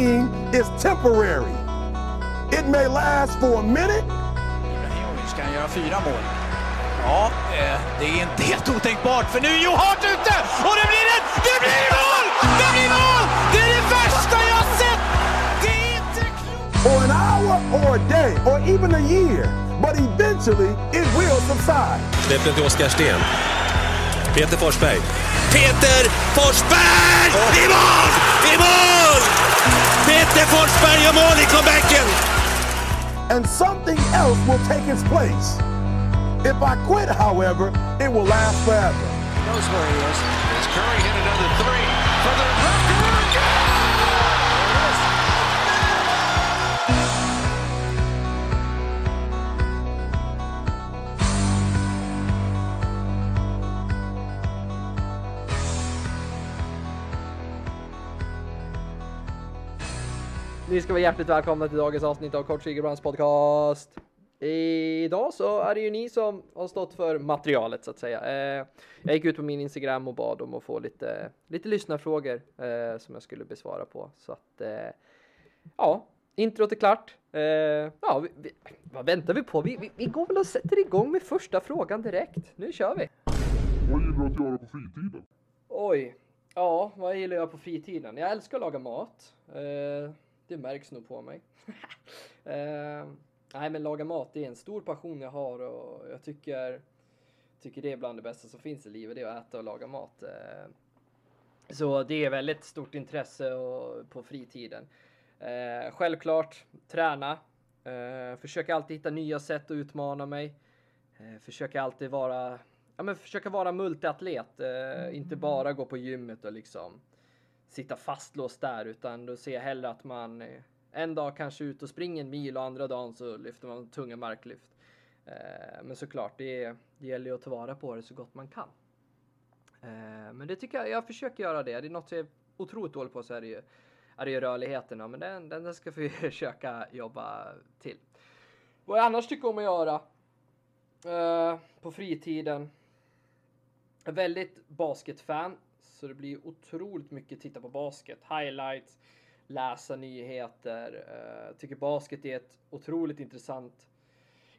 team is temporary. It may last for a minute, Ibrahimovic kan göra fyra mål. Ja, eh, det är inte helt otänkbart för nu är Joe Hart ute och det blir ett, det blir mål! Det blir mål! Det är det värsta jag sett! Det är inte klokt! or an hour, or a day, or even a year, but eventually it will subside. Släpp den till Oskar Sten. Peter Forsberg. Peter Forsberg! I mål! I mål! Peter Forsberg gör mål i comebacken! And something else will take its place. If I quit, however, it will last forever. Knows where he is. As Curry hit another Ni ska vara hjärtligt välkomna till dagens avsnitt av Kort Siggebrands podcast. Idag så är det ju ni som har stått för materialet så att säga. Eh, jag gick ut på min Instagram och bad om att få lite, lite lyssnarfrågor eh, som jag skulle besvara på. Så att eh, ja, introt är klart. Ja, vi, vi, vad väntar vi på? Vi, vi, vi går väl och sätter igång med första frågan direkt. Nu kör vi! Vad gillar du att göra på fritiden? Oj, ja, vad gillar jag på fritiden? Jag älskar att laga mat. Det märks nog på mig. eh, nej, men laga mat, är en stor passion jag har och jag tycker, tycker det är bland det bästa som finns i livet, det är att äta och laga mat. Eh, så det är väldigt stort intresse och, på fritiden. Eh, självklart träna. Eh, försöka alltid hitta nya sätt att utmana mig. Eh, försöka alltid vara, ja men försöka vara multiatlet. Eh, inte bara gå på gymmet och liksom sitta fastlåst där utan då ser jag hellre att man eh, en dag kanske ut och springer en mil och andra dagen så lyfter man tunga marklyft. Eh, men såklart, det, det gäller ju att ta vara på det så gott man kan. Eh, men det tycker jag, jag försöker göra det. Det är något jag är otroligt dålig på så är det ju, är det ju rörligheten. Men den, den ska vi försöka jobba till. Vad jag annars tycker om att göra på fritiden. Jag är väldigt basketfan. Så det blir otroligt mycket titta på basket. Highlights, läsa nyheter. Jag tycker basket är ett otroligt intressant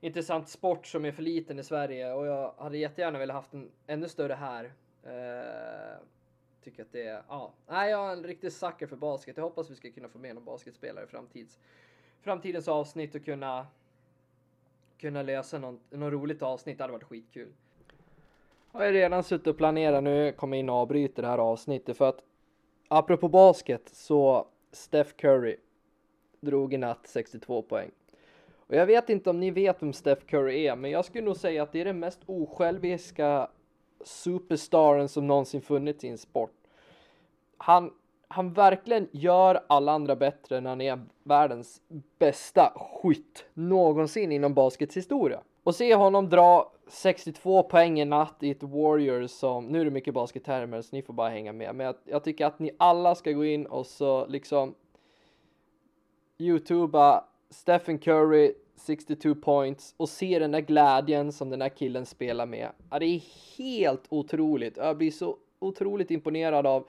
intressant sport som är för liten i Sverige och jag hade jättegärna velat haft en ännu större här. Uh, tycker att det är, ja, nej jag är en riktig sucker för basket. Jag hoppas vi ska kunna få med någon basketspelare i framtids, framtidens avsnitt och kunna kunna lösa något, något roligt avsnitt. Det hade varit skitkul. Jag har redan suttit och planerat nu, kommer in och avbryter det här avsnittet för att apropå basket så Steph Curry drog i natt 62 poäng. Och jag vet inte om ni vet vem Steph Curry är, men jag skulle nog säga att det är den mest osjälviska superstaren som någonsin funnits i en sport. Han, han verkligen gör alla andra bättre när han är världens bästa skytt någonsin inom baskets historia. Och se honom dra 62 poäng i natt i ett Warriors som, nu är det mycket baskettermer så ni får bara hänga med, men jag, jag tycker att ni alla ska gå in och så liksom youtuba Stephen Curry 62 points och se den där glädjen som den där killen spelar med. Ja, det är helt otroligt. Jag blir så otroligt imponerad av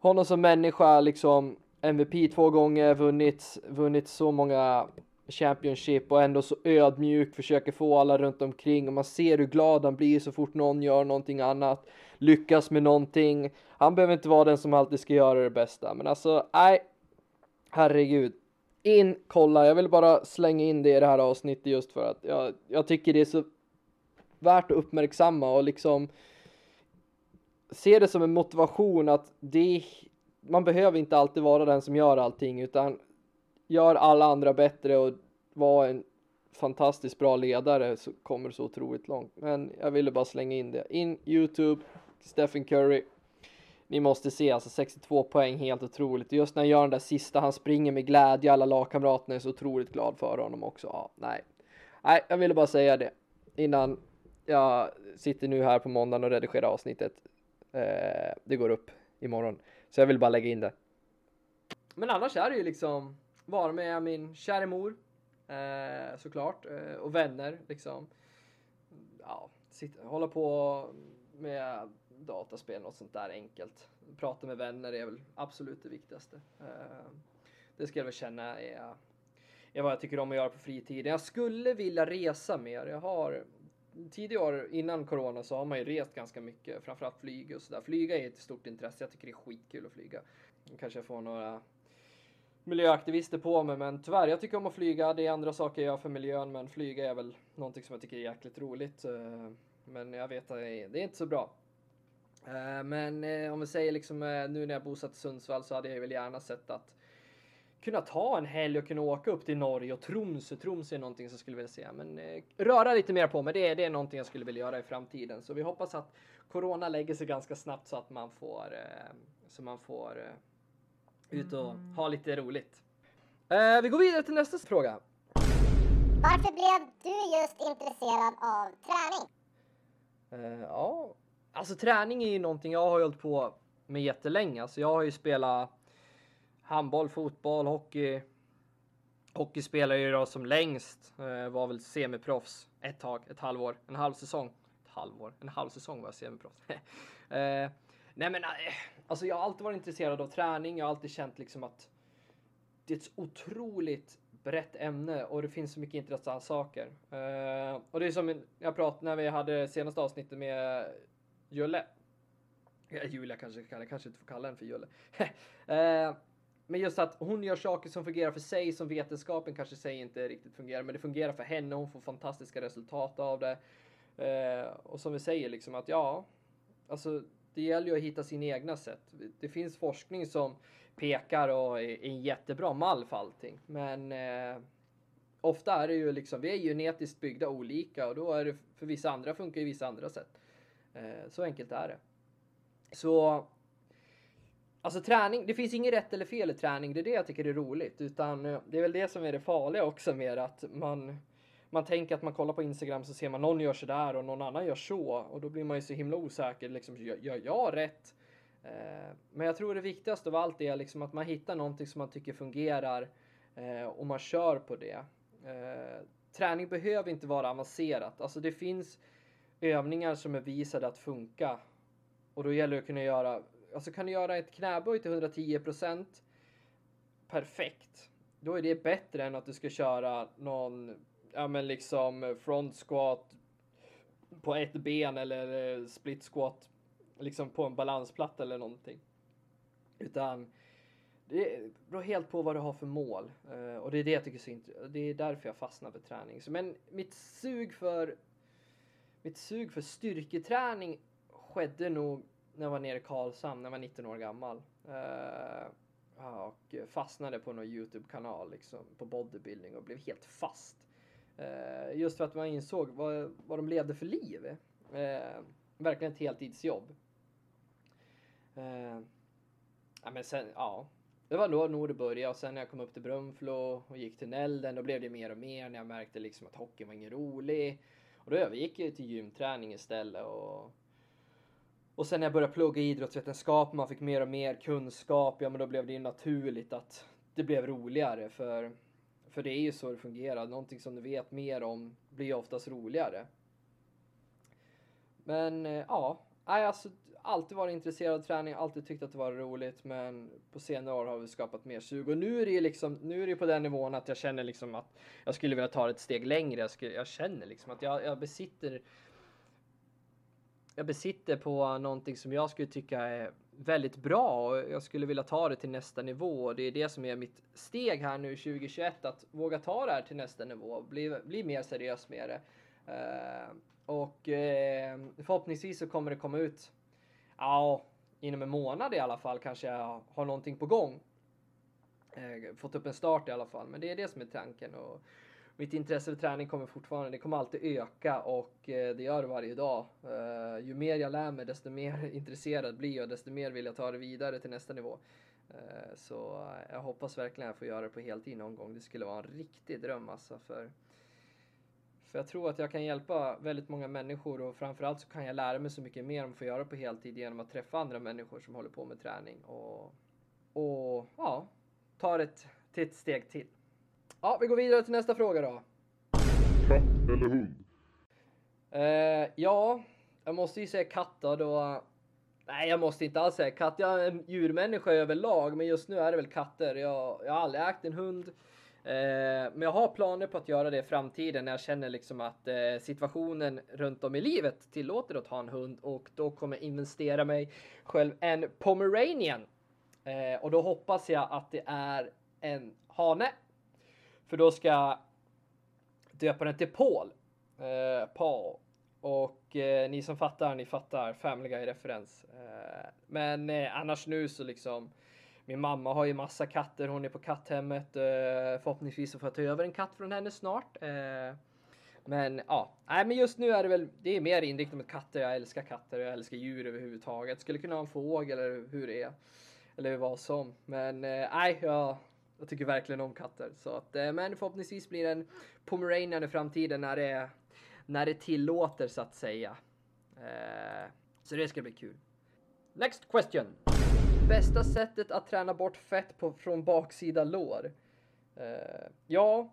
honom som människa, liksom MVP två gånger, vunnit, vunnit så många Championship och ändå så ödmjuk, försöker få alla runt omkring och man ser hur glad han blir så fort någon gör någonting annat, lyckas med någonting. Han behöver inte vara den som alltid ska göra det bästa, men alltså, nej, herregud. In, kolla, jag vill bara slänga in det i det här avsnittet just för att jag, jag tycker det är så värt att uppmärksamma och liksom se det som en motivation att det man behöver inte alltid vara den som gör allting utan gör alla andra bättre och var en fantastiskt bra ledare så kommer du så otroligt långt. Men jag ville bara slänga in det. In Youtube, Stephen Curry. Ni måste se alltså 62 poäng, helt otroligt. Just när han gör den där sista, han springer med glädje, alla lagkamraterna är så otroligt glad för honom också. Ja, nej. Nej, jag ville bara säga det innan jag sitter nu här på måndagen och redigerar avsnittet. Eh, det går upp imorgon. Så jag vill bara lägga in det. Men annars är det ju liksom vara med min kära mor eh, såklart eh, och vänner liksom. Ja, sitta, hålla på med dataspel något sånt där enkelt. Prata med vänner är väl absolut det viktigaste. Eh, Det ska jag väl känna är, är vad jag tycker om att göra på fritiden. Jag skulle vilja resa mer. Jag har tidigare år innan corona så har man ju rest ganska mycket, framförallt flyg och sådär. Flyga är ett stort intresse. Jag tycker det är skitkul att flyga. Kanske jag får några miljöaktivister på mig, men tyvärr, jag tycker om att flyga. Det är andra saker jag gör för miljön, men flyga är väl någonting som jag tycker är jäkligt roligt. Eh, men jag vet att det är, inte så bra. Eh, men eh, om vi säger liksom nu när jag bosatt i Sundsvall så hade jag väl gärna sett att kunna ta en helg och kunna åka upp till Norge och Tromsö. Tromsö är någonting som jag skulle vilja se. Men eh, röra lite mer på mig, det, är- det är någonting jag skulle vilja göra i framtiden. Så vi hoppas att Corona lägger sig ganska snabbt så att man får, eh, så man får eh, ut och ha lite roligt. Eh, vi går vidare till nästa fråga. Varför blev du just intresserad av träning? Eh, ja, alltså träning är ju någonting jag har hållit på med jättelänge. Alltså jag har ju spelat handboll, fotboll, hockey. Hockey spelade jag ju då som längst. Eh, var väl semiproffs ett tag, ett halvår, en halv säsong. Ett halvår, en halv säsong var jag semiproffs. eh, nej men eh, alltså jag har alltid varit intresserad av träning. Jag har alltid känt liksom att det är ett så otroligt brett ämne och det finns så mycket intressanta saker. Uh, och det är som jag pratade när vi hade senaste avsnittet med Julle. Ja, Julia kanske kan kanske inte får kalla henne för Julle. uh, men just att hon gör saker som fungerar för sig som vetenskapen kanske säger inte riktigt fungerar, men det fungerar för henne. Hon får fantastiska resultat av det. Uh, och som vi säger liksom att ja, alltså det gäller ju att hitta sina egna sätt. Det finns forskning som pekar och är en jättebra mall för allting. Men eh, ofta är det ju liksom, vi är genetiskt byggda olika och då är det för vissa andra funkar ju vissa andra sätt. Eh, så enkelt är det. Så Alltså träning, det finns inget rätt eller fel i träning, det är det jag tycker är roligt. Utan eh, det är väl det som är det farliga också med att man, man tänker att man kollar på Instagram så ser man någon gör sådär och någon annan gör så. Och då blir man ju så himla osäker, liksom, gör, gör jag rätt? Eh, men jag tror det viktigaste av allt är liksom att man hittar någonting som man tycker fungerar eh, och man kör på det. Eh, träning behöver inte vara avancerat. Alltså det finns övningar som är visade att funka. Och då gäller det att kunna göra, alltså kan du göra ett knäböj till 110% perfekt. Då är det bättre än att du ska köra någon, ja men liksom front squat på ett ben eller eh, split squat liksom på en balansplatta eller någonting. Utan det beror helt på vad du har för mål. Eh, och det är det jag tycker är så intressant. Det är därför jag fastnar för träning. Men mitt sug för mitt sug för styrketräning skedde nog när jag var nere i Karlshamn, när jag var 19 år gammal. Eh, och fastnade på någon Youtube-kanal liksom, på bodybuilding och blev helt fast. Just för att man insåg vad, vad de levde för liv. Eh, verkligen ett heltidsjobb. Eh, ja, men sen, ja. Det var då nog det började och sen när jag kom upp till Brunflo och gick till Nälden då blev det mer och mer när jag märkte liksom att hockeyn var ingen rolig. Och då övergick jag till gymträning istället och och sen när jag började plugga idrottsvetenskap, man fick mer och mer kunskap, ja men då blev det ju naturligt att det blev roligare för, för det är ju så det fungerar. Någonting som du vet mer om blir oftast roligare. Men eh, ja, nej, alltså alltid varit intresserad av träning, alltid tyckt att det var roligt, men på senare år har vi skapat mer sug och nu är det ju liksom, nu är det på den nivån att jag känner liksom att jag skulle vilja ta det ett steg längre. Jag, skulle, jag känner liksom att jag, jag besitter jag besitter på någonting som jag skulle tycka är väldigt bra och jag skulle vilja ta det till nästa nivå och det är det som är mitt steg här nu 2021 att våga ta det här till nästa nivå, bli, bli mer seriös med det. Eh, och eh, förhoppningsvis så kommer det komma ut, ja, inom en månad i alla fall kanske jag har någonting på gång. Eh, fått upp en start i alla fall, men det är det som är tanken. Och, mitt intresse för träning kommer fortfarande, det kommer alltid öka och eh, det gör det varje dag. Eh, ju mer jag lär mig desto mer intresserad blir jag, desto mer vill jag ta det vidare till nästa nivå. Eh, så jag hoppas verkligen att jag får göra det på heltid någon gång. Det skulle vara en riktig dröm alltså. För, för jag tror att jag kan hjälpa väldigt många människor och framförallt så kan jag lära mig så mycket mer om att få göra det på heltid genom att träffa andra människor som håller på med träning och, och ja, ta det till ett steg till. Ja, vi går vidare till nästa fråga då. Katt eller hund? Eh, ja, jag måste ju säga katt då. då Nej, jag måste inte alls säga katt. Jag är en djurmänniska överlag, men just nu är det väl katter. Jag, jag har aldrig ägt en hund. Eh, men jag har planer på att göra det i framtiden när jag känner liksom att eh, situationen runt om i livet tillåter att ha en hund och då kommer jag investera mig själv en pomeranian. Eh, och då hoppas jag att det är en hane. För då ska jag döpa den till Paul. Eh, Paul. Och eh, ni som fattar, ni fattar Family Guy-referens. Eh, men eh, annars nu så liksom min mamma har ju massa katter, hon är på katthemmet. Eh, förhoppningsvis så får jag ta över en katt från henne snart. Eh, men ja, nej men just nu är det väl, det är mer inriktat mot katter. Jag älskar katter, jag älskar djur överhuvudtaget. Skulle kunna ha en fågel eller hur det är. Eller vad som. Men eh, nej, jag, jag tycker verkligen om katter. Så att, eh, men förhoppningsvis blir det en pomeranian i framtiden när det, när det tillåter så att säga. Eh, så det ska bli kul. Next question. Bästa sättet att träna bort fett på, från baksida lår? Eh, ja,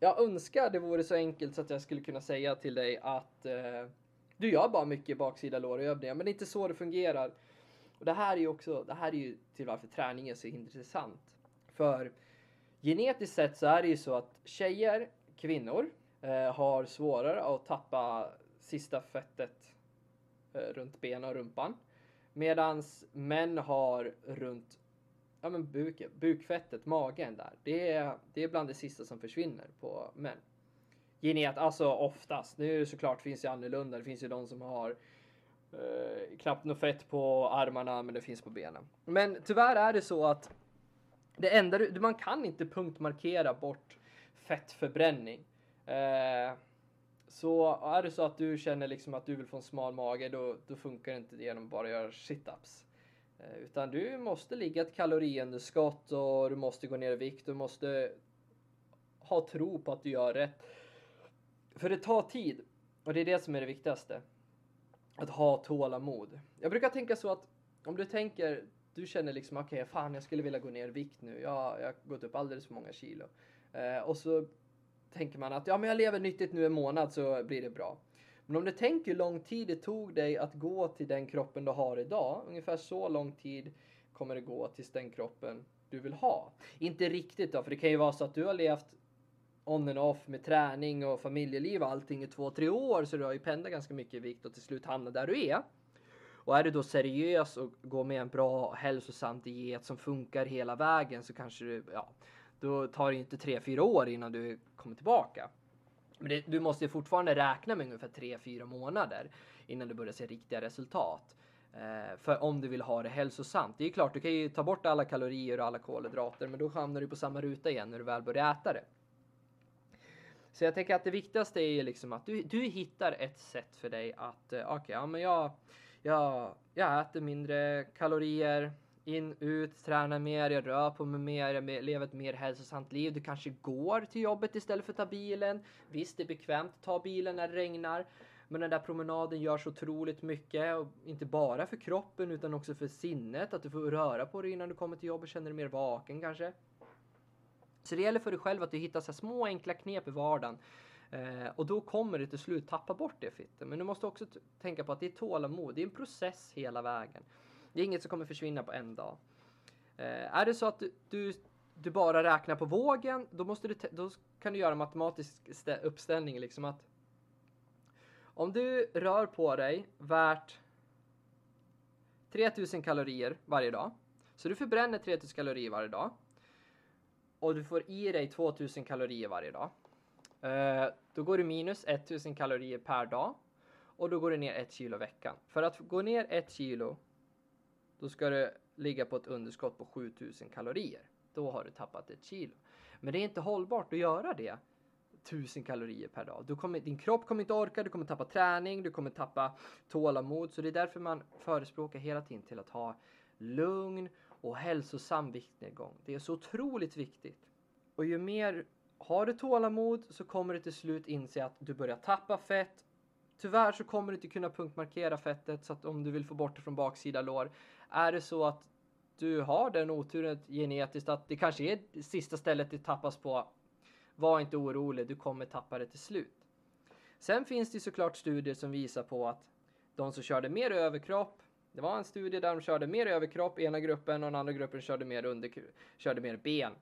jag önskar det vore så enkelt så att jag skulle kunna säga till dig att eh, du gör bara mycket baksida lårövningar, men det är inte så det fungerar. Och det här är ju också, det här är ju till varför träning är så intressant. För genetiskt sett så är det ju så att tjejer, kvinnor, eh, har svårare att tappa sista fettet eh, runt benen och rumpan. Medans män har runt ja, men buk, bukfettet, magen där. Det är, det är bland det sista som försvinner på män. Genet, alltså oftast. Nu såklart finns det annorlunda. Det finns ju de som har eh, knappt något fett på armarna, men det finns på benen. Men tyvärr är det så att det enda du, man kan inte punktmarkera bort fettförbränning. Eh, så är det så att du känner liksom att du vill få en smal mage, då, då funkar det inte genom genom att bara göra situps. Eh, utan du måste ligga ett kaloriunderskott och du måste gå ner i vikt. Du måste ha tro på att du gör rätt. För det tar tid och det är det som är det viktigaste. Att ha tålamod. Jag brukar tänka så att om du tänker, du känner liksom okej, okay, fan jag skulle vilja gå ner i vikt nu. Jag, jag har gått upp alldeles för många kilo. Eh, och så tänker man att ja, men jag lever nyttigt nu en månad så blir det bra. Men om du tänker hur lång tid det tog dig att gå till den kroppen du har idag, ungefär så lång tid kommer det gå tills den kroppen du vill ha. Inte riktigt då, för det kan ju vara så att du har levt on and off med träning och familjeliv och allting i två, tre år så du har ju pendlat ganska mycket i vikt och till slut hamnat där du är. Och är du då seriös och går med en bra hälsosam diet som funkar hela vägen så kanske du, ja, då tar det inte tre, fyra år innan du kommer tillbaka. Men det, du måste fortfarande räkna med ungefär 3-4 månader innan du börjar se riktiga resultat. Eh, för om du vill ha det hälsosamt. Det är klart, du kan ju ta bort alla kalorier och alla kolhydrater, men då hamnar du på samma ruta igen när du väl börjar äta det. Så jag tänker att det viktigaste är ju liksom att du, du hittar ett sätt för dig att, eh, okej, okay, ja men jag, jag, jag äter mindre kalorier, in, ut, tränar mer, jag rör på mig mer, jag lever ett mer hälsosamt liv. Du kanske går till jobbet istället för att ta bilen. Visst, det är bekvämt att ta bilen när det regnar. Men den där promenaden gör så otroligt mycket. Och inte bara för kroppen utan också för sinnet. Att du får röra på dig innan du kommer till jobbet. Känner dig mer vaken kanske. Så det gäller för dig själv att du hittar så små enkla knep i vardagen. Eh, och då kommer du till slut tappa bort det fittet. Men du måste också tänka på att det är tålamod. Det är en process hela vägen. Det är inget som kommer försvinna på en dag. Eh, är det så att du, du, du, bara räknar på vågen, då, måste du då kan du göra en matematisk uppställning liksom att om du rör på dig värt 3000 kalorier varje dag, så du förbränner 3000 kalorier varje dag och du får i dig 2000 kalorier varje dag. Eh, då går du minus 1000 kalorier per dag och då går du ner ett kilo i veckan. För att gå ner ett kilo då ska du ligga på ett underskott på 7000 kalorier. Då har du tappat ett kilo. Men det är inte hållbart att göra det 1000 kalorier per dag. Du kommer, din kropp kommer inte orka, du kommer tappa träning, du kommer tappa tålamod. Så det är därför man förespråkar hela tiden till att ha lugn och hälsosam viktnedgång. Det är så otroligt viktigt. Och ju mer har du tålamod så kommer du till slut inse att du börjar tappa fett. Tyvärr så kommer du inte kunna punktmarkera fettet så att om du vill få bort det från baksida lår är det så att du har den oturen genetiskt att det kanske är det sista stället det tappas på. Var inte orolig, du kommer tappa det till slut. Sen finns det såklart studier som visar på att de som körde mer överkropp Det var en studie där de körde mer överkropp i ena gruppen och den andra gruppen körde mer, under, körde mer ben.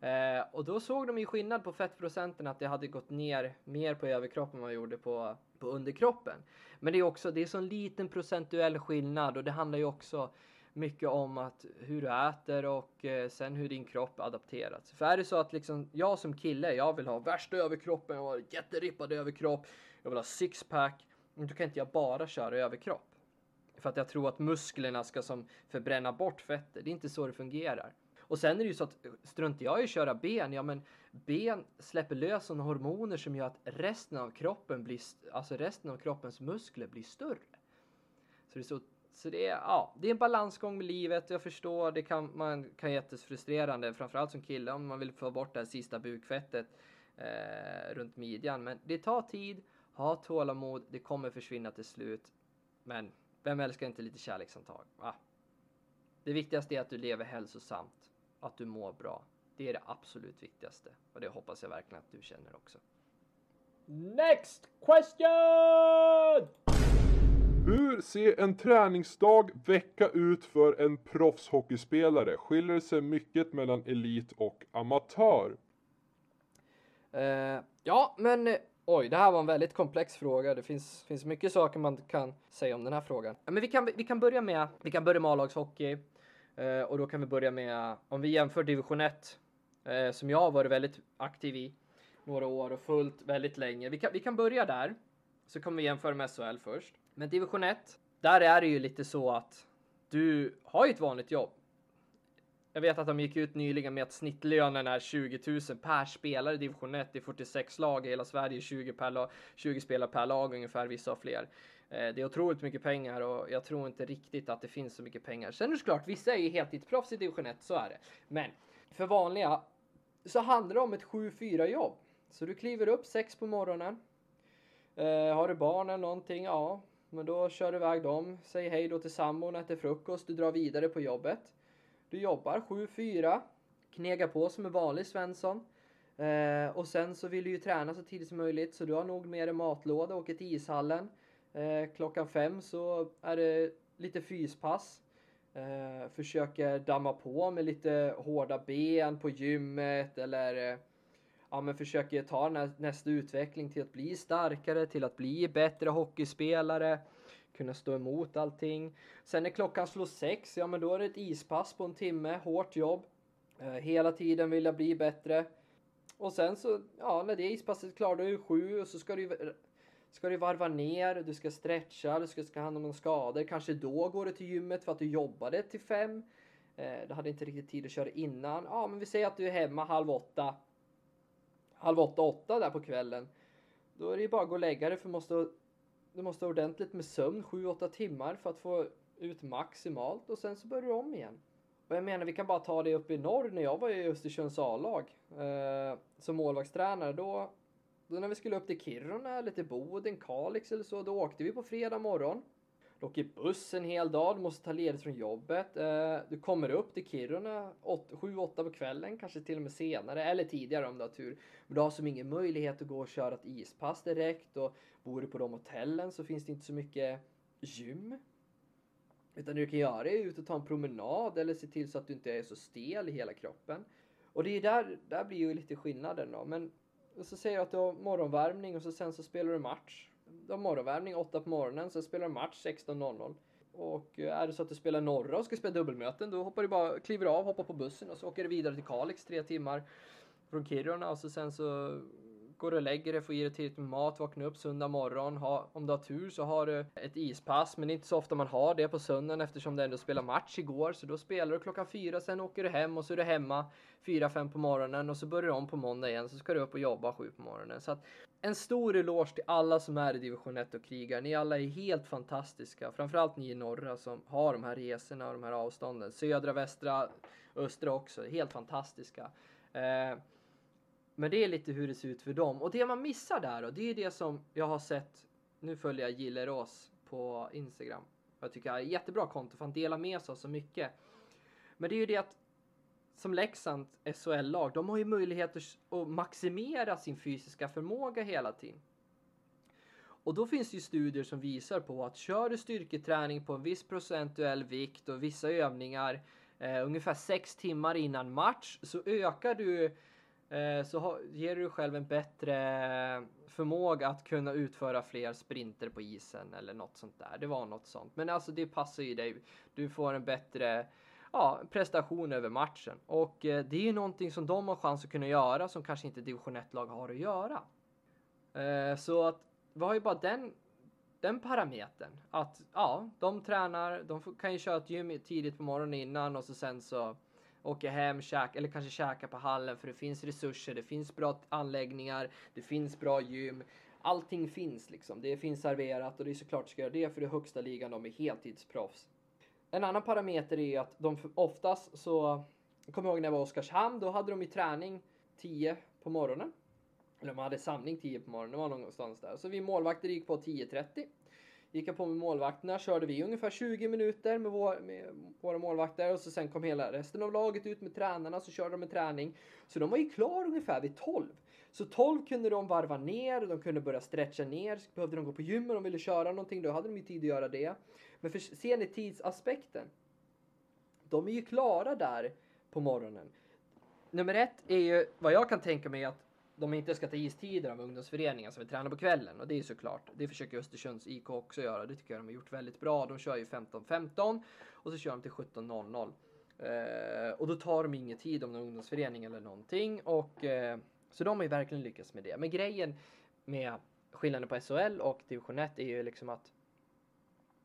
Eh, och då såg de ju skillnad på fettprocenten att det hade gått ner mer på överkroppen än vad det gjorde på, på underkroppen. Men det är också, det är så en liten procentuell skillnad och det handlar ju också mycket om att hur du äter och eh, sen hur din kropp adapterats. För är det så att liksom jag som kille, jag vill ha värsta överkroppen, jag vill ha jätterippad överkropp, jag vill ha sixpack, då kan inte jag bara köra överkropp. För att jag tror att musklerna ska som förbränna bort fettet, Det är inte så det fungerar. Och sen är det ju så att eh, struntar jag i att köra ben, ja men ben släpper lös sådana hormoner som gör att resten av kroppen blir, alltså resten av kroppens muskler blir större. Så det är så så det är, ja, det är en balansgång med livet. Jag förstår, det kan, man kan jättefrustrerande, framförallt som kille om man vill få bort det här sista bukfettet eh, runt midjan. Men det tar tid, ha tålamod, det kommer försvinna till slut. Men vem älskar inte lite kärleksantag? Va? Ah. Det viktigaste är att du lever hälsosamt, att du mår bra. Det är det absolut viktigaste och det hoppas jag verkligen att du känner också. Next question! Hur ser en träningsdag vecka ut för en proffshockeyspelare? Skiljer det sig mycket mellan elit och amatör? Uh, ja, men oj, det här var en väldigt komplex fråga. Det finns, finns mycket saker man kan säga om den här frågan. Men vi kan, vi kan börja med, vi kan börja med A-lagshockey Eh, och då kan vi börja med, om vi jämför division 1 eh, som jag har varit väldigt aktiv i några år och följt väldigt länge. Vi kan, vi kan börja där så kommer vi jämföra med SHL först. Men division 1, där är det ju lite så att du har ju ett vanligt jobb. Jag vet att de gick ut nyligen med att snittlönen är 20 000 per spelare i division 1. Det är 46 lag i hela Sverige, 20, per lag, 20 spelare per lag ungefär, vissa har fler. Eh, det är otroligt mycket pengar och jag tror inte riktigt att det finns så mycket pengar. Sen är det såklart, vissa är ju heltidsproffs i division 1, så är det. Men för vanliga så handlar det om ett 7-4 jobb. Så du kliver upp 6 på morgonen. Eh, har du barn eller någonting, ja, men då kör du iväg dem, säger hej då till sambon, äter frukost, du drar vidare på jobbet. Du jobbar 7-4, knegar på som en vanlig Svensson. Eh, och sen så vill du ju träna så tidigt som möjligt så du har nog med dig matlåda och åker till ishallen. Eh, klockan fem så är det lite fyspass. Eh, försöker damma på med lite hårda ben på gymmet eller eh, ja, men försöker ta nä nästa utveckling till att bli starkare, till att bli bättre hockeyspelare, kunna stå emot allting. Sen när klockan slår sex, ja men då är det ett ispass på en timme, hårt jobb. Eh, hela tiden vill jag bli bättre. Och sen så, ja när det ispasset är klart, då är det sju och så ska du ska du varva ner, du ska stretcha, du ska, ta hand om skador. Kanske då går du till gymmet för att du jobbade till fem. Eh, du hade inte riktigt tid att köra innan. Ja, men vi säger att du är hemma halv åtta halv åtta, åtta där på kvällen. Då är det ju bara att gå och lägga dig för du måste, du måste ha ordentligt med sömn, sju, åtta timmar för att få ut maximalt och sen så börjar du om igen. Och jag menar, vi kan bara ta det upp i norr när jag var i Östersunds A-lag eh, som målvaktstränare. Då, då när vi skulle upp till Kiruna eller till Boden, Kalix eller så, då åkte vi på fredag morgon. Du åker buss en hel dag, du måste ta ledigt från jobbet. Eh, du kommer upp till Kiruna 7-8 på kvällen, kanske till och med senare eller tidigare om du har tur. Men du har som ingen möjlighet att gå och köra ett ispass direkt och bor du på de hotellen så finns det inte så mycket gym. Utan det du kan göra är ut och ta en promenad eller se till så att du inte är så stel i hela kroppen. Och det är där, där blir ju lite skillnaden då. Men och så säger du att du har morgonvärmning och så sen så spelar du match du har morgonvärmning 8 på morgonen, sen spelar du match 16.00. Och eh, är det så att du spelar norra och ska spela dubbelmöten, då hoppar du bara, kliver av, hoppar på bussen och så åker du vidare till Kalix tre timmar från Kiruna och så sen så går och lägger dig, får i dig tillräckligt med mat, vaknar upp söndag morgon. Ha, om du har tur så har du ett ispass, men det är inte så ofta man har det på söndagen eftersom det ändå spelar match igår. Så då spelar du klockan fyra, sen åker du hem och så är du hemma fyra, fem på morgonen och så börjar du om på måndag igen. Så ska du upp och jobba sju på morgonen. Så att en stor eloge till alla som är i division 1 och krigar. Ni alla är helt fantastiska. Framförallt ni i norra som har de här resorna och de här avstånden. Södra, västra, östra också. Helt fantastiska. Eh, men det är lite hur det ser ut för dem. Och det man missar där då, det är det som jag har sett. Nu följer jag Gillerås på Instagram. Jag tycker det är jättebra konto för han delar med sig av så mycket. Men det är ju det att som Leksands SHL-lag, de har ju möjligheter att maximera sin fysiska förmåga hela tiden. Och då finns det ju studier som visar på att kör du styrketräning på en viss procentuell vikt och vissa övningar eh, ungefär sex timmar innan match så ökar du eh, Eh, så ger du dig själv en bättre eh, förmåga att kunna utföra fler sprinter på isen eller något sånt där. Det var något sånt. Men alltså det passar ju dig. Du får en bättre ja, prestation över matchen. Och eh, det är ju någonting som de har chans att kunna göra som kanske inte division 1-lag har att göra. Så att vi har ju bara den, den parametern. Att ja, de tränar, de kan ju köra ett gym tidigt på morgonen innan och så sen så åker hem, käka, eller kanske käka på hallen för det finns resurser, det finns bra anläggningar, det finns bra gym. Allting finns liksom. Det finns serverat och det är såklart ska göra det för det högsta ligan, de är heltidsproffs. En annan parameter är att de oftast så, jag kommer ihåg när jag var i Oskarshamn, då hade de ju träning 10 på morgonen. Eller de hade samling 10 på morgonen, det var någonstans där. Så vi målvakter gick på 10.30. Gick jag på med målvakterna, körde vi ungefär 20 minuter med, vår, med våra målvakter och så sen kom hela resten av laget ut med tränarna så körde de en träning. Så de var ju klara ungefär vid 12. Så 12 kunde de varva ner, de kunde börja stretcha ner, behövde de gå på gym och de ville köra någonting, då hade de ju tid att göra det. Men för, ser ni tidsaspekten? De är ju klara där på morgonen. Nummer ett är ju vad jag kan tänka mig att de inte ska ta istider av ungdomsföreningen som vill träna på kvällen och det är såklart. Det försöker Östersunds IK också göra. Det tycker jag de har gjort väldigt bra. De kör ju 15.15 och så kör de till 17.00. Eh, och då tar de ingen tid om någon ungdomsförening eller någonting och eh, så de har ju verkligen lyckats med det. Men grejen med skillnaden på SHL och division 1 är ju liksom att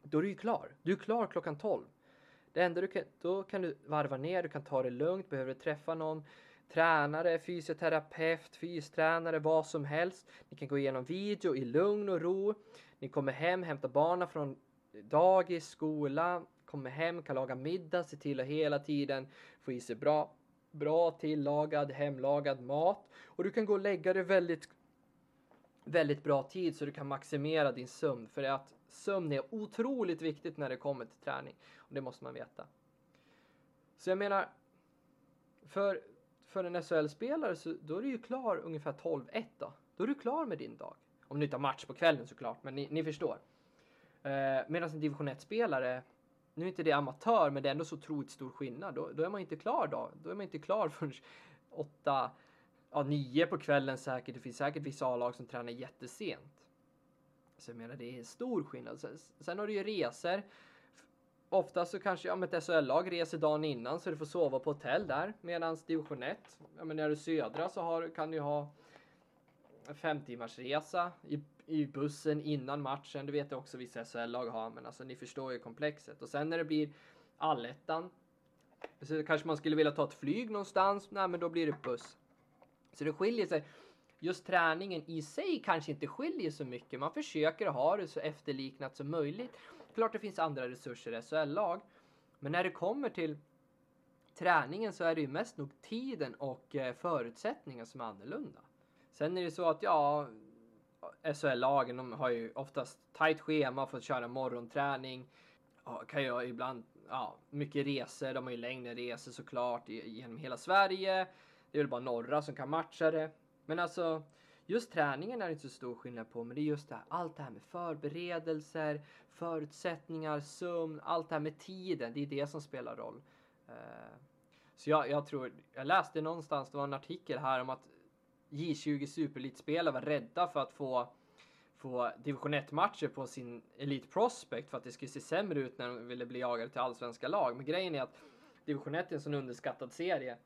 då är du ju klar. Du är klar klockan 12. Det enda du kan, då kan du varva ner, du kan ta det lugnt, behöver du träffa någon tränare, fysioterapeut, fystränare, vad som helst. Ni kan gå igenom video i lugn och ro. Ni kommer hem, hämtar barnen från dagis, skola, kommer hem, kan laga middag, se till att hela tiden få i sig bra, bra tillagad, hemlagad mat. Och du kan gå och lägga dig väldigt, väldigt bra tid så du kan maximera din sömn. För att sömn är otroligt viktigt när det kommer till träning. Och det måste man veta. Så jag menar, för, för en SHL-spelare så då är du ju klar ungefär 12-1 då. Då är du klar med din dag. Om du inte har match på kvällen såklart, men ni, ni förstår. Eh, Medan en division 1-spelare, nu är inte det amatör, men det är ändå så otroligt stor skillnad. Då, då är man inte klar då. Då är man inte klar förrän 8, ja 9 på kvällen säkert. Det finns säkert vissa A-lag som tränar jättesent. Så jag menar, det är stor skillnad. Sen, sen har du ju resor. Ofta så kanske ja, ett SHL-lag reser dagen innan så du får sova på hotell där. Medan division 1, ja, men när du södra så har, kan du ha en fem timmars resa i, i bussen innan matchen. Det vet jag också vissa SHL-lag har, men alltså ni förstår ju komplexet. Och sen när det blir allettan så kanske man skulle vilja ta ett flyg någonstans. Nej, men då blir det buss. Så det skiljer sig. Just träningen i sig kanske inte skiljer så mycket. Man försöker ha det så efterliknat som möjligt. Klart det finns andra resurser i SHL-lag. Men när det kommer till träningen så är det ju mest nog tiden och eh, förutsättningar som är annorlunda. Sen är det så att ja, SHL-lagen de har ju oftast tajt schema för att köra morgonträning. Ja, kan ju ibland, ja, mycket resor. De har ju längre resor såklart genom hela Sverige. Det är väl bara norra som kan matcha det. Men alltså, just träningen är det inte så stor skillnad på, men det är just det här, allt det här med förberedelser, förutsättningar, sömn, allt det här med tiden, det är det som spelar roll. Eh, så jag, jag tror, jag läste någonstans, det var en artikel här om att J20 superelitspelare var rädda för att få få division 1-matcher på sin Elite Prospect för att det skulle se sämre ut när de ville bli jagade till allsvenska lag. Men grejen är att division 1 är en sån underskattad serie.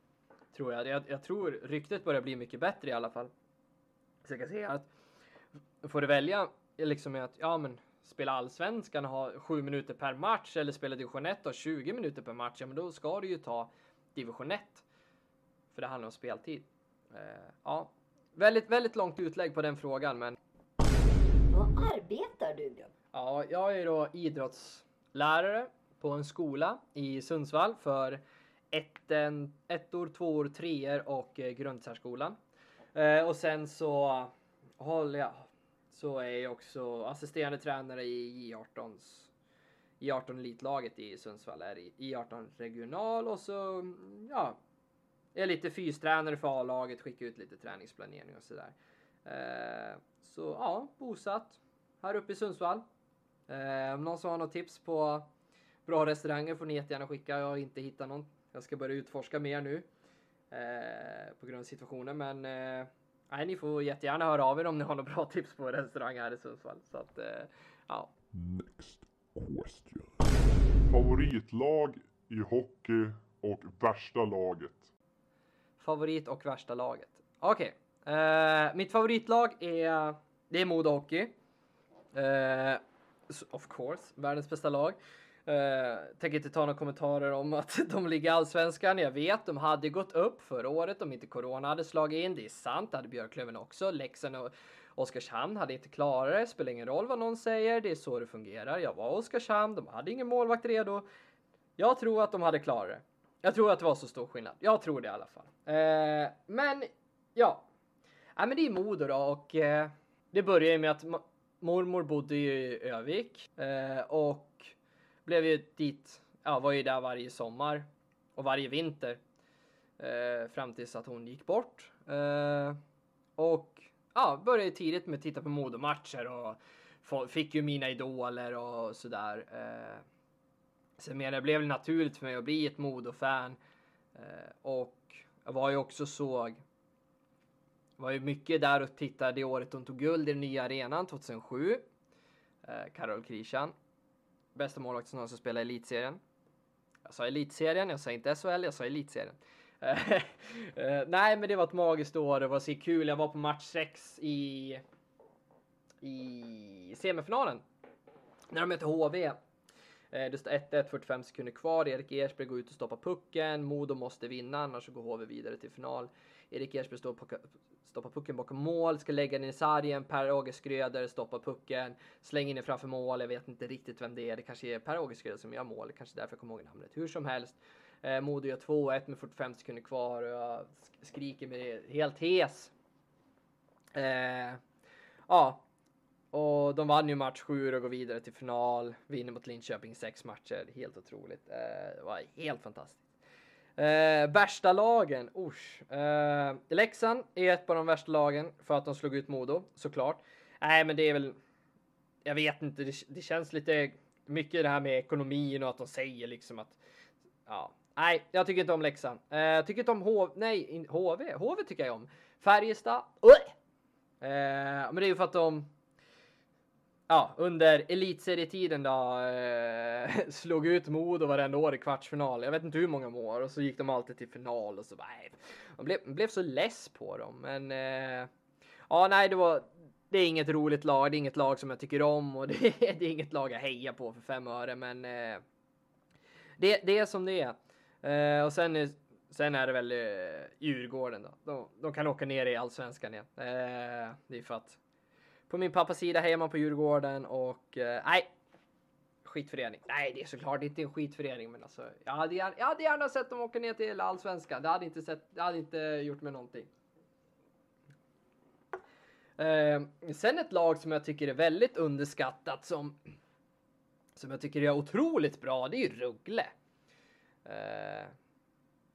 Tror jag. jag. Jag tror ryktet börjar bli mycket bättre i alla fall. Så jag kan säga att får du välja liksom att ja men spela allsvenskan och ha 7 minuter per match eller spela division 1 och 20 minuter per match, ja men då ska du ju ta division 1. För det handlar om speltid. Uh, ja, väldigt, väldigt långt utlägg på den frågan, men. Vad arbetar du med? Ja, jag är då idrottslärare på en skola i Sundsvall för etten, ettor, tvåor, treor och eh, grundsärskolan. Eh, och sen så håller jag, så är jag också assisterande tränare i J18s J18 elitlaget i Sundsvall är i J18 regional och så ja, är lite fystränare för A-laget, skickar ut lite träningsplanering och sådär. Eh, så ja, bosatt här uppe i Sundsvall. Eh, om någon som har något tips på bra restauranger får ni jättegärna skicka. Jag har inte hittat någon. Jag ska börja utforska mer nu eh, på grund av situationen, men eh, nej, ni får jättegärna höra av er om ni har några bra tips på restauranger här i Sundsvall. Så att, eh, ja. Next question. Favoritlag i hockey och värsta laget? Favorit och värsta laget. Okej, eh, mitt favoritlag är det är Modo Hockey. Eh, of course, världens bästa lag. Eh, tänker inte ta några kommentarer om att de ligger i allsvenskan. Jag vet, de hade gått upp förra året om inte corona hade slagit in. Det är sant, det hade Björklöven också. Leksand och Oskarshamn hade inte klarat det. Spelar ingen roll vad någon säger. Det är så det fungerar. Jag var Oskarshamn, de hade ingen målvakt redo. Jag tror att de hade klarat det. Jag tror att det var så stor skillnad. Jag tror det i alla fall. Eh, men ja, ja men det är Modo då och eh, det började ju med att mormor bodde ju i Övik eh, och blev ju dit, ja var ju där varje sommar och varje vinter eh, fram tills att hon gick bort. Eh, och ja, började tidigt med att titta på Modo-matcher och fick ju mina idoler och sådär. Eh, sen mer det blev naturligt för mig att bli ett Modo-fan eh, och jag var ju också såg var ju mycket där och tittade det året hon tog guld i den nya arenan 2007. Eh, Karol Krishan. Bästa målvakten som någonsin spelat i elitserien. Jag sa elitserien, jag sa inte SHL, jag sa elitserien. Eh, eh, nej, men det var ett magiskt år. Det var så kul. Jag var på match 6 i i semifinalen. När de mötte HV. Eh, det står 1-1, 45 sekunder kvar. Erik Ersberg går ut och stoppar pucken. Modo måste vinna, annars så går HV vidare till final. Erik Ersberg står och stoppar pucken bakom mål, ska lägga den i sargen. Per-Åge Skröder stoppar pucken, slänger in den framför mål. Jag vet inte riktigt vem det är. Det kanske är Per-Åge Skröder som gör mål. Kanske därför jag kommer ihåg namnet. Hur som helst. Eh, Modo gör 2-1 med 45 sekunder kvar och jag skriker med helt hes. Eh, ja, och de vann ju match 7 och går vidare till final. Vinner mot Linköping sex matcher. Helt otroligt. Eh, det var helt fantastiskt. Eh, värsta lagen, usch. Eh, Leksand är ett av de värsta lagen för att de slog ut Modo, såklart. Nej, men det är väl. Jag vet inte, det, det känns lite mycket det här med ekonomin och att de säger liksom att. Ja, nej, jag tycker inte om Leksand. Eh, jag tycker inte om HV. Nej, HV. HV tycker jag om. Färjestad. Uh! Eh, men det är ju för att de ja, under elitserietiden då eh, slog ut Modo varenda år i kvartsfinal. Jag vet inte hur många år och så gick de alltid till final och så bara, nej. Man blev, man blev så less på dem, men eh, ja, nej, det var. Det är inget roligt lag. Det är inget lag som jag tycker om och det, är- det är inget lag jag hejar på för fem öre, men eh, det, det är som det är. Eh, och sen är, sen är det väl eh, Djurgården då. De, de kan åka ner i allsvenskan igen. Eh, det är för att på min pappas sida hejar man på Djurgården och eh, nej. Skitförening. Nej, det är såklart inte en skitförening, men alltså jag hade gärna, jag hade gärna sett dem åka ner till allsvenskan. Det hade inte sett, det hade inte gjort mig någonting. Eh, sen ett lag som jag tycker är väldigt underskattat som som jag tycker är otroligt bra, det är ju Ruggle. Eh,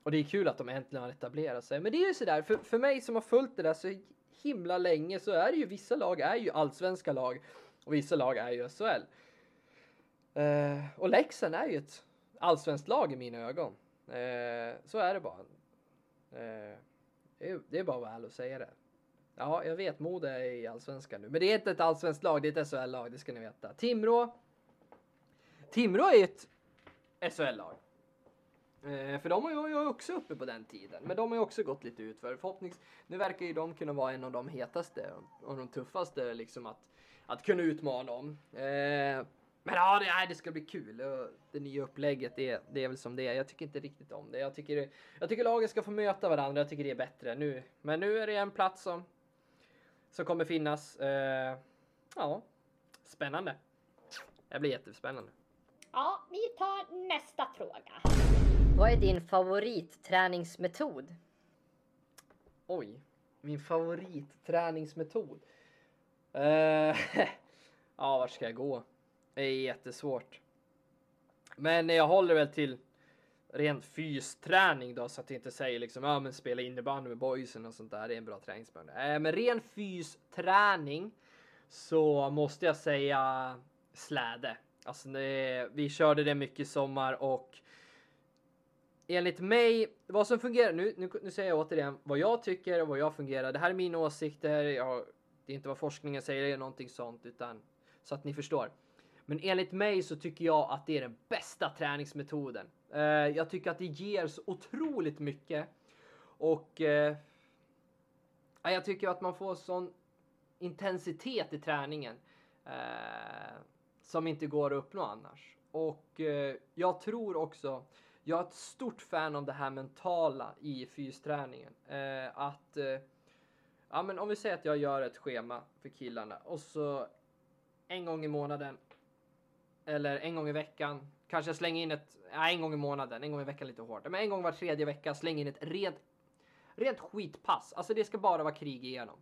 och det är kul att de äntligen har etablerat sig. Men det är ju sådär, för, för mig som har följt det där så himla länge så är det ju vissa lag är ju allsvenska lag och vissa lag är ju SHL. Eh, och Leksand är ju ett allsvenskt lag i mina ögon. Eh, så är det bara. Eh, det, är, bara väl bara att vara ärlig och säga det. Ja, jag vet Modo är i allsvenskan nu, men det är inte ett allsvenskt lag, det är ett SHL-lag, det ska ni veta. Timrå. Timrå är ett SHL-lag. Eh, för de var ju också uppe på den tiden, men de har ju också gått lite ut för förhoppnings... Nu verkar ju de kunna vara en av de hetaste och de tuffaste liksom att, att kunna utmana dem. Eh, men ja, det, det ska bli kul. Det nya upplägget, det, det är väl som det är. Jag tycker inte riktigt om det. Jag tycker, jag tycker lagen ska få möta varandra. Jag tycker det är bättre nu. Men nu är det en plats som, som kommer finnas. Eh, ja, spännande. Det blir jättespännande. Ja, vi tar nästa fråga. Vad är din favoritträningsmetod? Oj, min favoritträningsmetod. Uh, ja, vart ska jag gå? Det är jättesvårt. Men jag håller väl till ren fysträning då så att jag inte säger liksom ja men spela innebandy med boysen och sånt där. Det är en bra träningsmetod. Uh, men ren fysträning så måste jag säga släde. Alltså det, vi körde det mycket i sommar och enligt mig, vad som fungerar, nu, nu, nu säger jag återigen vad jag tycker och vad jag fungerar. Det här är mina åsikter, jag, det är inte vad forskningen säger eller någonting sånt, utan så att ni förstår. Men enligt mig så tycker jag att det är den bästa träningsmetoden. Eh, jag tycker att det ger så otroligt mycket och eh, jag tycker att man får sån intensitet i träningen eh, som inte går att uppnå annars. Och eh, jag tror också, jag är ett stort fan av det här mentala i fysträningen. Eh, att, eh, ja men om vi säger att jag gör ett schema för killarna och så en gång i månaden eller en gång i veckan, kanske jag slänger in ett, nej en gång i månaden, en gång i veckan lite hårt, men en gång var tredje vecka slänger in ett rent, rent skitpass. Alltså det ska bara vara krig igenom.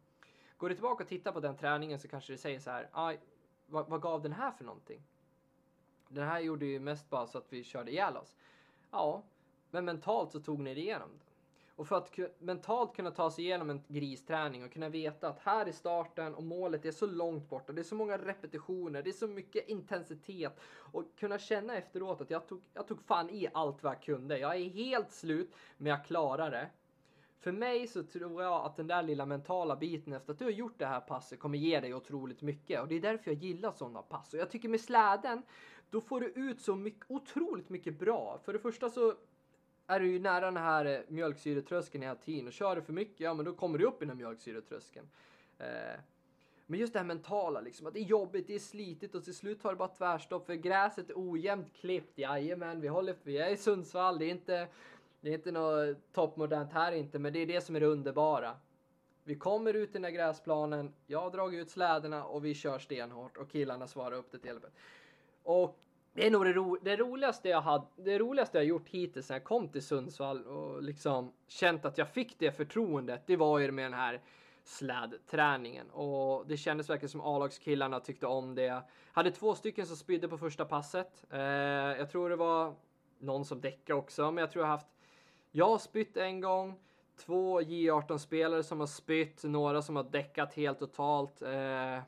Går du tillbaka och tittar på den träningen så kanske du säger så här, aj, vad, vad gav den här för någonting? Den här gjorde ju mest bara så att vi körde ihjäl oss. Ja, men mentalt så tog ni det igenom det. Och för att mentalt kunna ta sig igenom en gristräning och kunna veta att här är starten och målet är så långt borta. Det är så många repetitioner, det är så mycket intensitet och kunna känna efteråt att jag tog, jag tog fan i allt vad jag kunde. Jag är helt slut, men jag klarar det. För mig så tror jag att den där lilla mentala biten efter att du har gjort det här passet kommer ge dig otroligt mycket och det är därför jag gillar sådana pass. Och jag tycker med släden, då får du ut så mycket, otroligt mycket bra. För det första så är du ju nära den här eh, mjölksyretröskeln hela tiden och kör du för mycket, ja men då kommer du upp i den här mjölksyretröskeln. Eh, men just det här mentala liksom, att det är jobbigt, det är slitigt och till slut tar det bara tvärstopp för gräset är ojämnt klippt. Jajamän, vi håller, vi är i Sundsvall, det är inte, det är inte något toppmodernt här inte, men det är det som är det underbara. Vi kommer ut i den här gräsplanen, jag har dragit ut släderna och vi kör stenhårt och killarna svarar upp det till hjälpen. Och det är nog det, ro det, roligaste jag hade, det roligaste jag gjort hittills när jag kom till Sundsvall och liksom känt att jag fick det förtroendet. Det var ju med den här slädträningen och det kändes verkligen som A-lagskillarna tyckte om det. Hade två stycken som spydde på första passet. Eh, jag tror det var någon som däckade också, men jag tror jag haft. Jag har spytt en gång, två J18 spelare som har spytt, några som har däckat helt totalt. Eh,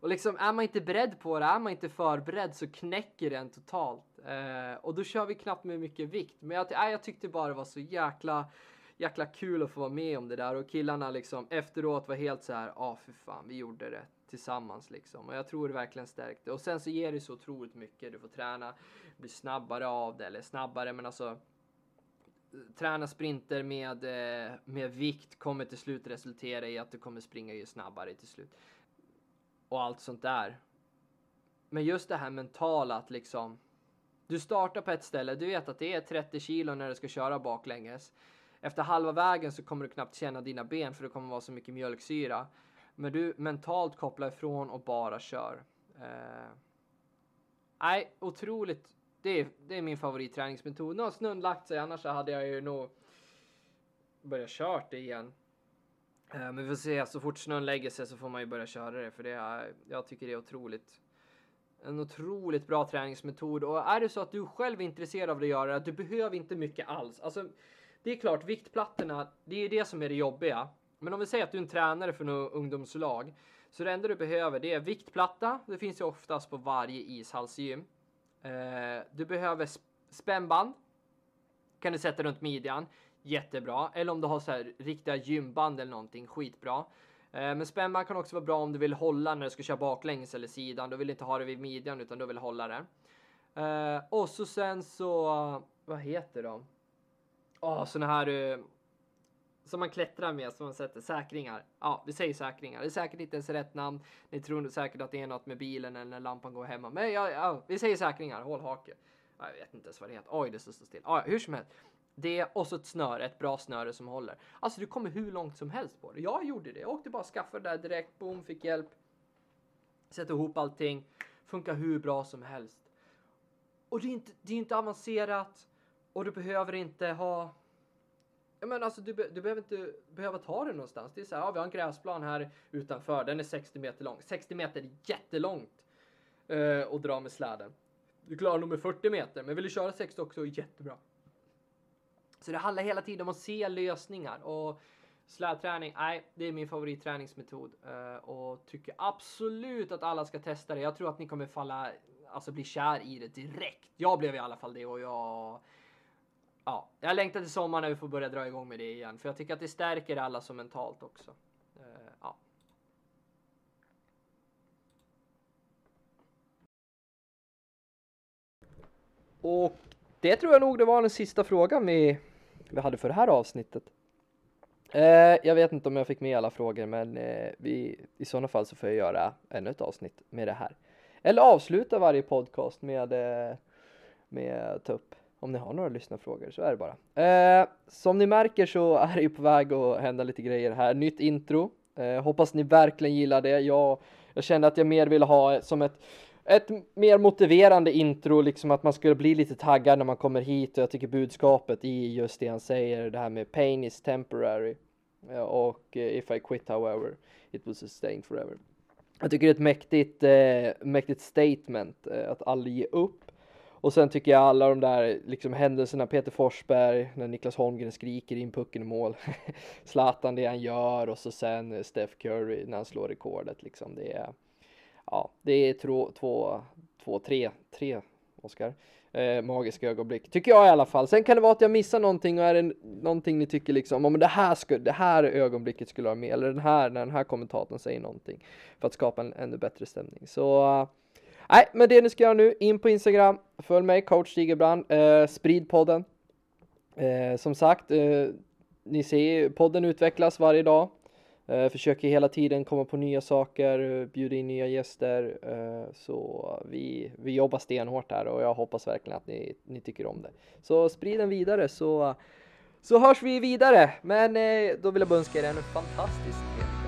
och liksom är man inte beredd på det, är man inte förberedd så knäcker den totalt. Eh, och då kör vi knappt med mycket vikt. Men jag, äh, jag tyckte bara det var så jäkla, jäkla kul att få vara med om det där. Och killarna liksom efteråt var helt så här, ja ah, för fan, vi gjorde det tillsammans liksom. Och jag tror det verkligen stärkte. Och sen så ger det så otroligt mycket. Du får träna, bli snabbare av det, eller snabbare men alltså träna sprinter med, eh, med vikt kommer till slut resultera i att du kommer springa ju snabbare till slut och allt sånt där. Men just det här mentala att liksom. Du startar på ett ställe, du vet att det är 30 kilo när du ska köra baklänges. Efter halva vägen så kommer du knappt känna dina ben för det kommer vara så mycket mjölksyra. Men du mentalt kopplar ifrån och bara kör. Eh... Nej, otroligt. Det är, det är min favoritträningsmetod. Nu har snön lagt sig, annars så hade jag ju nog börjat kört det igen. Eh, men vi får se, så fort snön lägger sig så får man ju börja köra det för det är, jag tycker det är otroligt. En otroligt bra träningsmetod och är det så att du själv är intresserad av att göra det, du behöver inte mycket alls. Alltså, det är klart, viktplattorna, det är ju det som är det jobbiga. Men om vi säger att du är en tränare för något ungdomslag, så det enda du behöver det är viktplatta. Det finns ju oftast på varje ishallsgym. Eh, du behöver spännband. Kan du sätta runt midjan jättebra. Eller om du har så här riktiga gymband eller någonting, skitbra. Eh, men spännband kan också vara bra om du vill hålla när du ska köra baklänges eller sidan. Du vill inte ha det vid midjan utan du vill hålla det. Eh, och så sen så, vad heter de? Åh, oh, såna här eh, som man klättrar med som man sätter säkringar. Ja, vi säger säkringar. Det är säkert inte ens rätt namn. Ni tror säkert att det är något med bilen eller när lampan går hemma. Men ja, ja vi säger säkringar. Håll hake. Jag vet inte ens vad det heter. Oj, det står still. Ja, hur som helst. Det och så ett snöre, ett bra snöre som håller. Alltså du kommer hur långt som helst på det. Jag gjorde det. Jag åkte bara och skaffade det där direkt. Boom, fick hjälp. Sätta ihop allting. Funkar hur bra som helst. Och det är inte, det är inte avancerat. Och du behöver inte ha... Jag menar alltså du, du behöver inte behöva ta det någonstans. Det är så här, ja, vi har en gräsplan här utanför. Den är 60 meter lång. 60 meter är jättelångt. Eh, uh, och dra med släden. Du klarar nog med 40 meter, men vill du köra 60 också, jättebra. Så det handlar hela tiden om att se lösningar och slädträning, nej, det är min favoritträningsmetod eh, och tycker absolut att alla ska testa det. Jag tror att ni kommer falla, alltså bli kär i det direkt. Jag blev i alla fall det och jag Ja, jag längtar till sommaren när vi får börja dra igång med det igen, för jag tycker att det stärker alla så mentalt också. Eh, ja. Och det tror jag nog det var den sista frågan vi, vi hade för det här avsnittet. Eh, jag vet inte om jag fick med alla frågor, men eh, vi, i sådana fall så får jag göra ännu ett avsnitt med det här. Eller avsluta varje podcast med, eh, med att ta upp om ni har några lyssnarfrågor så är det bara. Eh, som ni märker så är det ju på väg att hända lite grejer här. Nytt intro. Eh, hoppas ni verkligen gillar det. Jag, jag kände att jag mer ville ha som ett ett mer motiverande intro, liksom att man skulle bli lite taggad när man kommer hit och jag tycker budskapet i just det han säger, det här med pain is temporary eh, och eh, if I quit however it will sustain forever. Jag tycker det är ett mäktigt, eh, mäktigt statement eh, att aldrig ge upp. Och sen tycker jag alla de där liksom händelserna, Peter Forsberg, när Niklas Holmgren skriker in pucken i mål, Zlatan det han gör och så sen eh, Steph Curry när han slår rekordet liksom. Det är, ja, det är två, två, två tre, tre Oskar. Eh, magiska ögonblick, tycker jag i alla fall. Sen kan det vara att jag missar någonting och är det någonting ni tycker liksom, om det här, skulle, det här ögonblicket skulle vara med, eller den här, när den här kommentatorn säger någonting för att skapa en ännu bättre stämning. Så eh, Nej, men det ni ska göra nu, in på Instagram, följ mig, coach Stigerbrand, eh, sprid podden. Eh, som sagt, eh, ni ser podden utvecklas varje dag. Eh, försöker hela tiden komma på nya saker, bjuda in nya gäster. Eh, så vi, vi jobbar stenhårt här och jag hoppas verkligen att ni, ni tycker om det. Så sprid den vidare så, så hörs vi vidare. Men eh, då vill jag önska er en fantastisk helg.